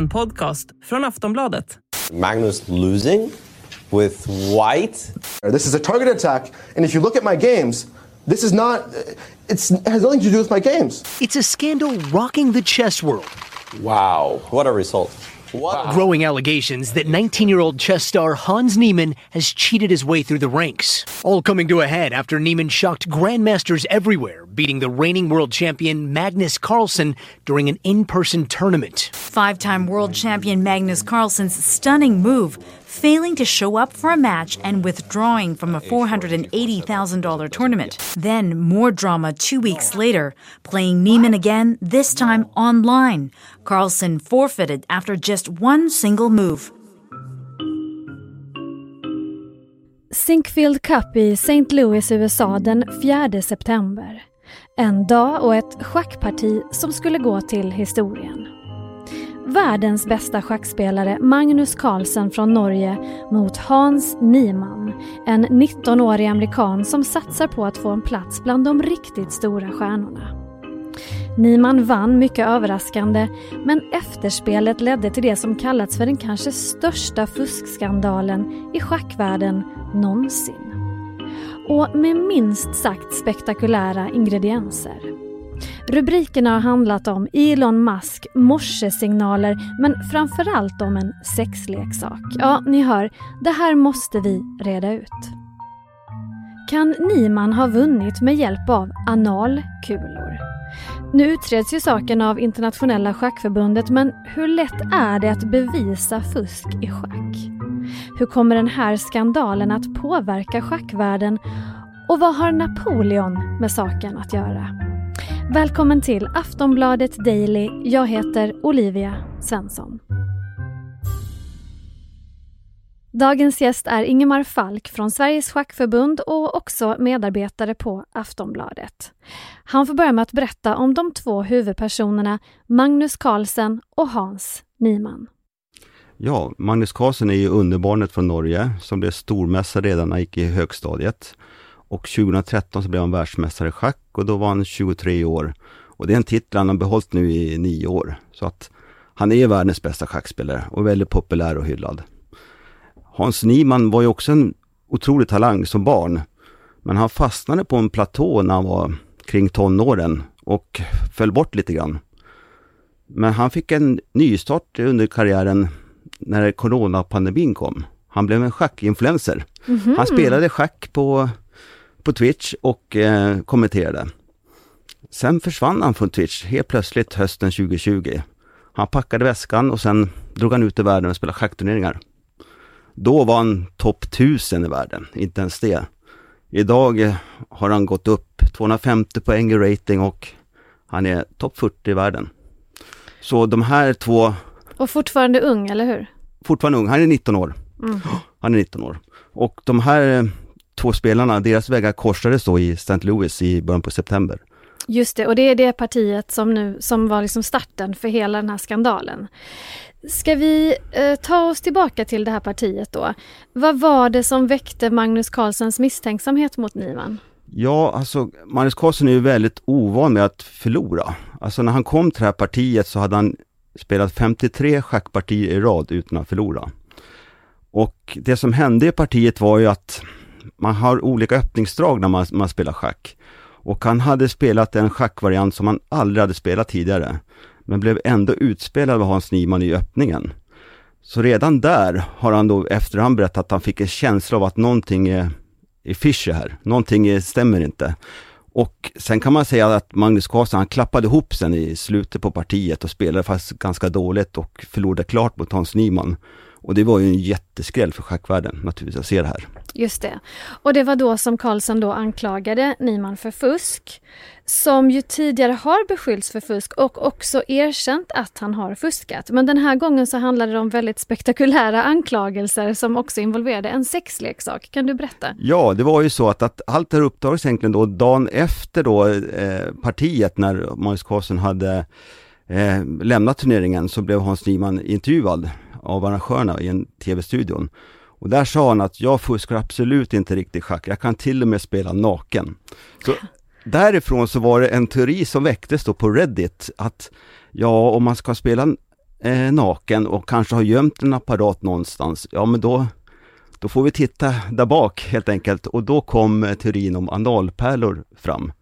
En podcast från Aftonbladet. Magnus losing with white. This is a target attack, and if you look at my games, this is not. It's, it has nothing to do with my games. It's a scandal rocking the chess world. Wow, what a result. What? Growing allegations that 19 year old chess star Hans Niemann has cheated his way through the ranks. All coming to a head after Niemann shocked grandmasters everywhere, beating the reigning world champion Magnus Carlsen during an in person tournament. Five time world champion Magnus Carlsen's stunning move, failing to show up for a match and withdrawing from a $480,000 tournament. Then, more drama two weeks later, playing Neiman again, this time online. Carlson forfeited after just one single move. Sinkfield Cup i St. Louis, USA den 4 september. En dag och ett schackparti som skulle gå till historien. Världens bästa schackspelare Magnus Carlsen från Norge mot Hans Niemann, en 19-årig amerikan som satsar på att få en plats bland de riktigt stora stjärnorna. Niemann vann mycket överraskande, men efterspelet ledde till det som kallats för den kanske största fuskskandalen i schackvärlden någonsin. Och med minst sagt spektakulära ingredienser. Rubrikerna har handlat om Elon Musk, morsesignaler men framförallt om en sexleksak. Ja, ni hör, det här måste vi reda ut. Kan Niemann ha vunnit med hjälp av analkulor? Nu utreds ju saken av Internationella schackförbundet men hur lätt är det att bevisa fusk i schack? Hur kommer den här skandalen att påverka schackvärlden och vad har Napoleon med saken att göra? Välkommen till Aftonbladet Daily. Jag heter Olivia Svensson. Dagens gäst är Ingemar Falk från Sveriges schackförbund och också medarbetare på Aftonbladet. Han får börja med att berätta om de två huvudpersonerna Magnus Carlsen och Hans Niemann. Ja, Magnus Carlsen är ju underbarnet från Norge som blev stormästare redan när han gick i högstadiet. Och 2013 så blev han världsmästare i schack och då var han 23 år. Och det är en titel han har behållit nu i nio år. Så att han är världens bästa schackspelare och väldigt populär och hyllad. Hans Niemann var ju också en otrolig talang som barn. Men han fastnade på en platå när han var kring tonåren och föll bort lite grann. Men han fick en nystart under karriären när coronapandemin kom. Han blev en schackinfluencer. Mm -hmm. Han spelade schack på, på Twitch och eh, kommenterade. Sen försvann han från Twitch helt plötsligt hösten 2020. Han packade väskan och sen drog han ut i världen och spelade schackturneringar. Då var han topp 1000 i världen, inte ens det. Idag eh, har han gått upp 250 poäng i rating och han är topp 40 i världen. Så de här två... Och fortfarande ung, eller hur? Fortfarande ung, han är 19 år. Mm. Han är 19 år. Och de här eh, två spelarna, deras vägar korsades då i St. Louis i början på september. Just det, och det är det partiet som nu som var liksom starten för hela den här skandalen. Ska vi eh, ta oss tillbaka till det här partiet då? Vad var det som väckte Magnus Carlsens misstänksamhet mot Nivan? Ja, alltså Magnus Carlsen är ju väldigt ovan med att förlora. Alltså när han kom till det här partiet så hade han spelat 53 schackpartier i rad utan att förlora. Och det som hände i partiet var ju att man har olika öppningsdrag när man, man spelar schack. Och han hade spelat en schackvariant som han aldrig hade spelat tidigare men blev ändå utspelad av Hans Niemann i öppningen. Så redan där har han då efterhand berättat att han fick en känsla av att någonting är, är fishy här, någonting är, stämmer inte. Och sen kan man säga att Magnus Karlsson, han klappade ihop sen i slutet på partiet och spelade fast ganska dåligt och förlorade klart mot Hans Niemann. Och det var ju en jätteskräll för schackvärlden naturligtvis att se det här. Just det. Och det var då som Karlsson då anklagade Nyman för fusk. Som ju tidigare har beskyllts för fusk och också erkänt att han har fuskat. Men den här gången så handlade det om väldigt spektakulära anklagelser som också involverade en sexleksak. Kan du berätta? Ja, det var ju så att, att allt det här uppdagades egentligen då dagen efter då eh, partiet när Magnus Carlsen hade eh, lämnat turneringen så blev Hans Nyman intervjuad av arrangörerna i en tv-studion. Och där sa han att jag fuskar absolut inte riktigt schack, jag kan till och med spela naken. Så därifrån så var det en teori som väcktes då på Reddit att ja, om man ska spela eh, naken och kanske har gömt en apparat någonstans, ja men då, då får vi titta där bak helt enkelt och då kom eh, teorin om analpärlor fram.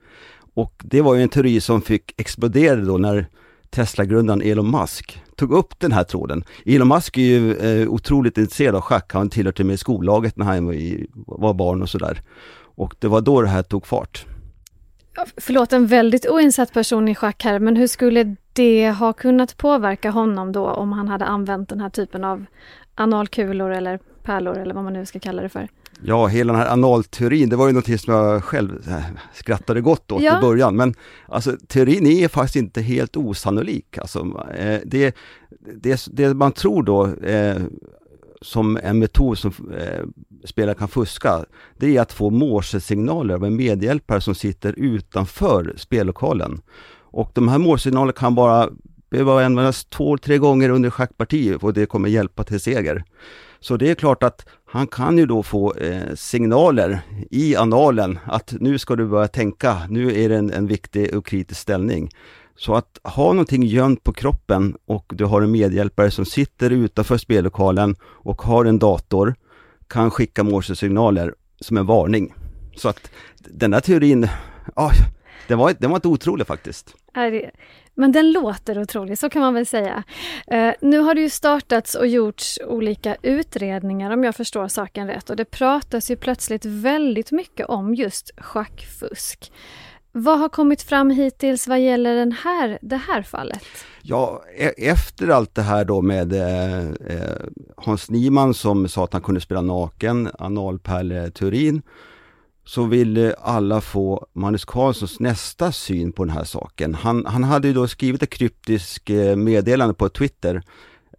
Och det var ju en teori som fick explodera då när Tesla-grundaren Elon Musk tog upp den här tråden. Elon Musk är ju eh, otroligt intresserad av schack, han tillhörde med skollaget när han var, i, var barn och sådär. Och det var då det här tog fart. Förlåt, en väldigt oinsatt person i schack här, men hur skulle det ha kunnat påverka honom då om han hade använt den här typen av analkulor eller pärlor eller vad man nu ska kalla det för? Ja, hela den här analteorin, det var ju någonting som jag själv äh, skrattade gott åt ja. i början. Men alltså teorin är faktiskt inte helt osannolik. Alltså, eh, det, det, det man tror då eh, som en metod som eh, spelare kan fuska, det är att få morsesignaler av en medhjälpare som sitter utanför spellokalen. Och de här morsesignalerna kan bara behöva användas två, tre gånger under schackpartiet och det kommer hjälpa till seger. Så det är klart att han kan ju då få eh, signaler i analen att nu ska du börja tänka, nu är det en, en viktig och kritisk ställning. Så att ha någonting gömt på kroppen och du har en medhjälpare som sitter utanför spellokalen och har en dator, kan skicka morsesignaler som en varning. Så att den där teorin, ja, den var, den var inte otrolig faktiskt. Men den låter otrolig, så kan man väl säga. Eh, nu har det ju startats och gjorts olika utredningar om jag förstår saken rätt och det pratas ju plötsligt väldigt mycket om just schackfusk. Vad har kommit fram hittills vad gäller den här, det här fallet? Ja, e efter allt det här då med eh, eh Hans Niemann som sa att han kunde spela naken, analpärleteorin, så ville alla få Magnus Carlssons nästa syn på den här saken. Han, han hade ju då skrivit ett kryptiskt eh, meddelande på Twitter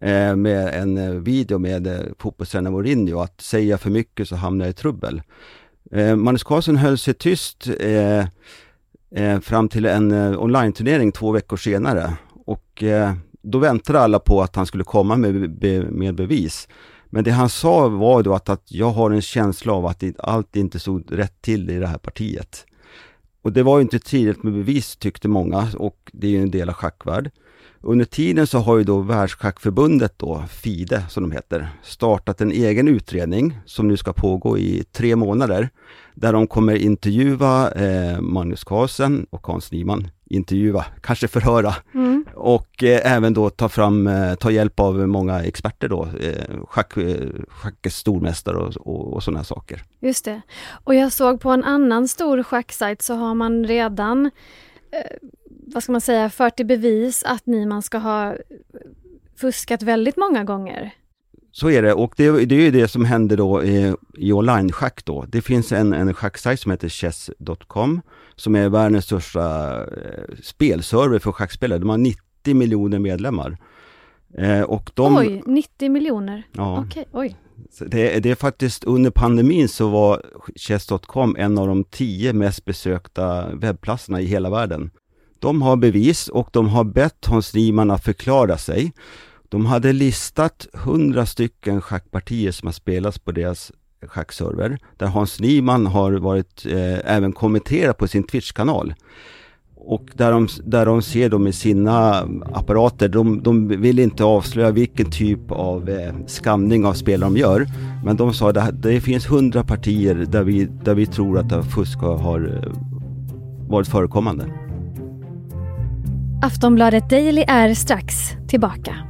eh, med en eh, video med eh, fotbollstränaren Mourinho att säga för mycket så hamnar jag i trubbel. Eh, Magnus Carlsson höll sig tyst eh, eh, fram till en eh, online-turnering två veckor senare och eh, då väntade alla på att han skulle komma med, med bevis. Men det han sa var då att, att jag har en känsla av att allt inte stod rätt till i det här partiet. Och det var ju inte tillräckligt med bevis tyckte många och det är ju en del av schackvärld. Under tiden så har ju då Världsschackförbundet då, FIDE som de heter, startat en egen utredning som nu ska pågå i tre månader. Där de kommer intervjua eh, Magnus Carlsen och Hans Nyman. Intervjua, kanske förhöra. Mm. Och eh, även då ta fram, eh, ta hjälp av många experter då, eh, schack, eh, schackets stormästare och, och, och sådana saker. Just det. Och jag såg på en annan stor schacksajt så har man redan eh, vad ska man säga, fört i bevis att Niman ska ha fuskat väldigt många gånger. Så är det och det, det är ju det som händer då i, i online-schack då. Det finns en, en schacksajt som heter chess.com som är världens största eh, spelserver för schackspelare. De har 90 miljoner medlemmar. Eh, och de, oj, 90 miljoner? Ja. Okej, oj. Det, det, är faktiskt under pandemin så var chess.com en av de tio mest besökta webbplatserna i hela världen. De har bevis och de har bett Hans Niemann att förklara sig. De hade listat hundra stycken schackpartier som har spelats på deras schackserver, där Hans Niemann har varit, eh, även kommenterat på sin Twitch-kanal. Och där de, där de ser då med sina apparater, de, de vill inte avslöja vilken typ av eh, skamning av spelare de gör. Men de sa att det, finns hundra partier där vi, där vi tror att fusk har eh, varit förekommande. Aftonbladet Daily är strax tillbaka.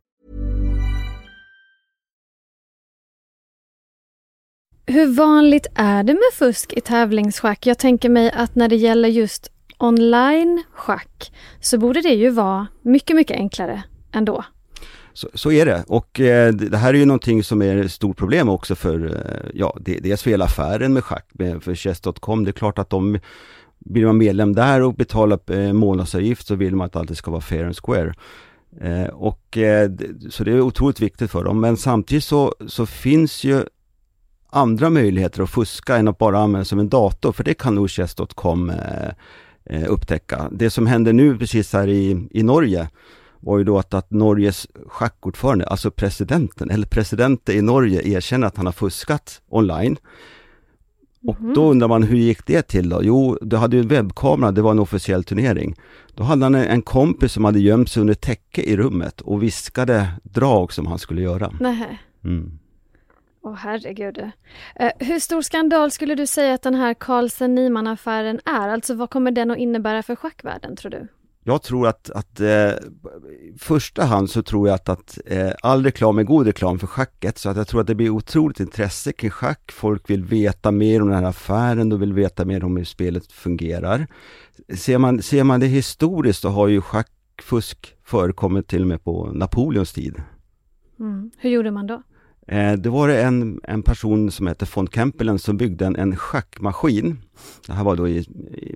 Hur vanligt är det med fusk i tävlingsschack? Jag tänker mig att när det gäller just online-schack så borde det ju vara mycket, mycket enklare ändå. Så, så är det och eh, det här är ju någonting som är ett stort problem också för, eh, ja, dels för hela affären med schack, med, för Chess.com. Det är klart att de blir man medlem där och betalar eh, månadsavgift så vill man att allt ska vara fair and square. Eh, och, eh, så det är otroligt viktigt för dem. Men samtidigt så, så finns ju andra möjligheter att fuska än att bara använda som en dator, för det kan nog chess.com eh, eh, upptäcka. Det som händer nu precis här i, i Norge var ju då att, att Norges schackordförande, alltså presidenten, eller presidenten i Norge erkänner att han har fuskat online. Och Mhm. då undrar man hur gick det till då? Jo, du hade ju en webbkamera, det var en officiell turnering. Då hade han en, kompis som hade gömt sig under täcke i rummet och viskade drag som han skulle göra. Nähä. Mm. Åh herregud. Eh, hur stor skandal skulle du säga att den här Carlsen Niemann-affären är? Alltså vad kommer den att innebära för schackvärlden tror du? Jag tror att, att eh, i första hand så tror jag att, att eh, all reklam är god reklam för schacket, så att jag tror att det blir otroligt intresse kring schack. Folk vill veta mer om den här affären, de vill veta mer om hur spelet fungerar. Ser man, ser man det historiskt så har ju schackfusk förekommit till och med på Napoleons tid. Mm. Hur gjorde man då? Eh, det var det en, en person som hette von Kempelen som byggde en, en schackmaskin. Det här var då i, i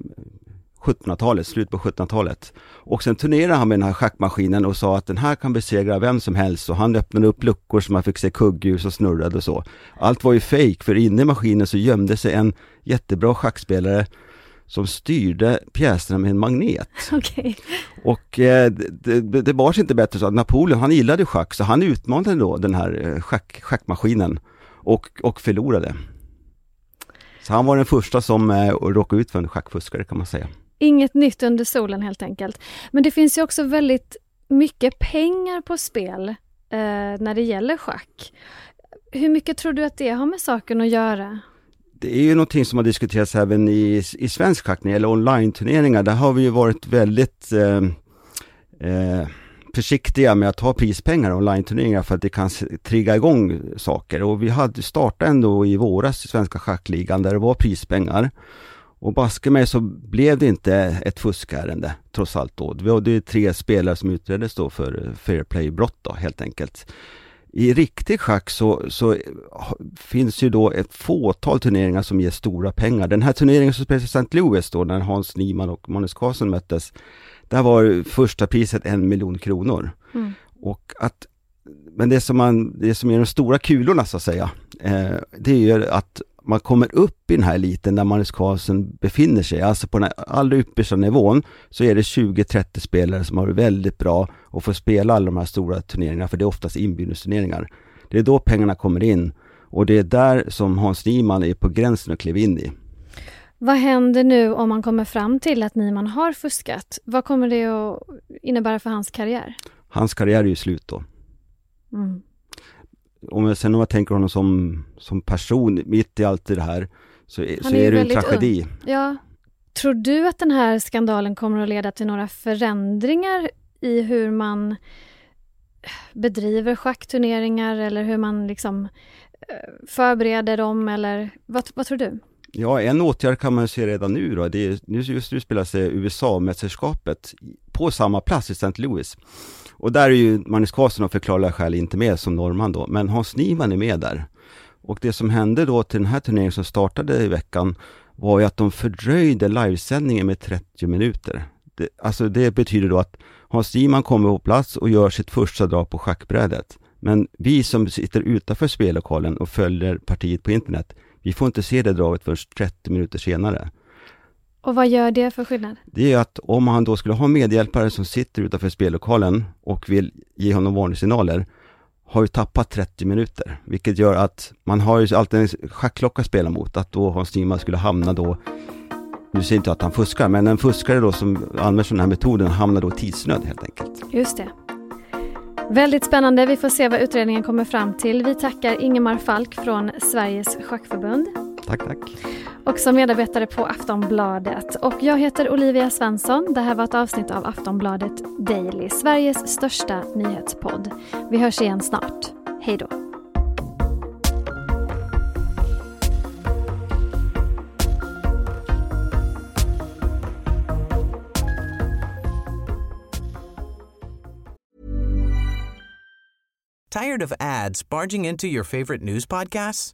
1700-talet, slut på 1700-talet. Och sen turnerade han med den här schackmaskinen och sa att den här kan besegra vem som helst och han öppnade upp luckor så man fick se kugghjul som snurrade och så. Allt var ju fejk för inne i maskinen så gömde sig en jättebra schackspelare som styrde pjäserna med en magnet. Okej. Och eh, det, det, det var sig inte bättre så att Napoleon, han gillade schack så han utmanade då den här eh, schack, schackmaskinen och, och förlorade. Så han var den första som eh, råkade ut för en schackfuskare kan man säga. Inget nytt under solen helt enkelt. Men det finns ju också väldigt mycket pengar på spel eh, när det gäller schack. Hur mycket tror du att det har med saken att göra? Det är ju någonting som har diskuterats även i, i svensk schack eller online-turneringar. Där har vi ju varit väldigt eh, eh, försiktiga med att ta prispengar online-turneringar för att det kan trigga igång saker. Och vi hade startat ändå i våras i Svenska Schackligan där det var prispengar. Och baske mig så blev det inte ett fuskärende trots allt då. Vi hade ju tre spelare som utreddes då för eh, fair play-brott då helt enkelt. I riktig schack så, så finns ju då ett fåtal turneringar som ger stora pengar. Den här turneringen som spelades i St. Louis då, när Hans Niemann och Magnus Carlsen möttes, där var första priset en miljon kronor. Mm. Och att, men det som, man, det som är de stora kulorna så att säga, eh, det är ju att man kommer upp i den här eliten där Magnus Carlsen befinner sig, alltså på den här allra yppersta nivån, så är det 20-30 spelare som har väldigt bra och får spela alla de här stora turneringarna, för det är oftast inbjudningsturneringar. Det är då pengarna kommer in och det är där som Hans Niemann är på gränsen att kliva in i. Vad händer nu om man kommer fram till att Niman har fuskat? Vad kommer det att innebära för hans karriär? Hans karriär är ju slut då. Mm. Om jag sen om jag tänker honom som, som person mitt i allt det här, så, är- så är det en tragedi. Ja. Tror du att den här skandalen kommer att leda till några förändringar i hur man bedriver schackturneringar eller hur man liksom eh, förbereder dem eller vad, vad tror du? Ja, en åtgärd kan man se redan nu då. Det är, nu just nu spelar sig USA-mästerskapet på samma plats i St. Louis. Och där är ju Magnus Carlsen av förklarliga skäl inte med som norrman då, men Hans Niemann är med där. Och det som hände då till den här turneringen som startade i veckan var ju att de fördröjde livesändningen med 30 minuter. Det, alltså det betyder då att Hans Niemann kommer på plats och gör sitt första drag på schackbrädet. Men vi som sitter utanför spellokalen och följer partiet på internet, vi får inte se det draget först 30 minuter senare. Och vad gör det för skillnad? Det är att om han då skulle ha medhjälpare som sitter utanför spellokalen och vill ge honom varningssignaler, har ju tappat 30 minuter, vilket gör att man har ju alltid en schackklocka att spela mot, att då Hans Niemann skulle hamna då, nu säger inte att han fuskar, men en fuskare då som använder den här metoden hamnar då i tidsnöd helt enkelt. Just det. Väldigt spännande. Vi får se vad utredningen kommer fram till. Vi tackar Ingemar Falk från Sveriges Schackförbund. Tack, tack. Också medarbetare på Aftonbladet. Och jag heter Olivia Svensson. Det här var ett avsnitt av Aftonbladet Daily, Sveriges största nyhetspodd. Vi hörs igen snart. Hej då. Tired of ads barging into your favorite news podcasts?